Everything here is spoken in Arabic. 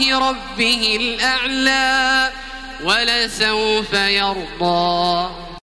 وجه ربه الأعلى ولسوف يرضى.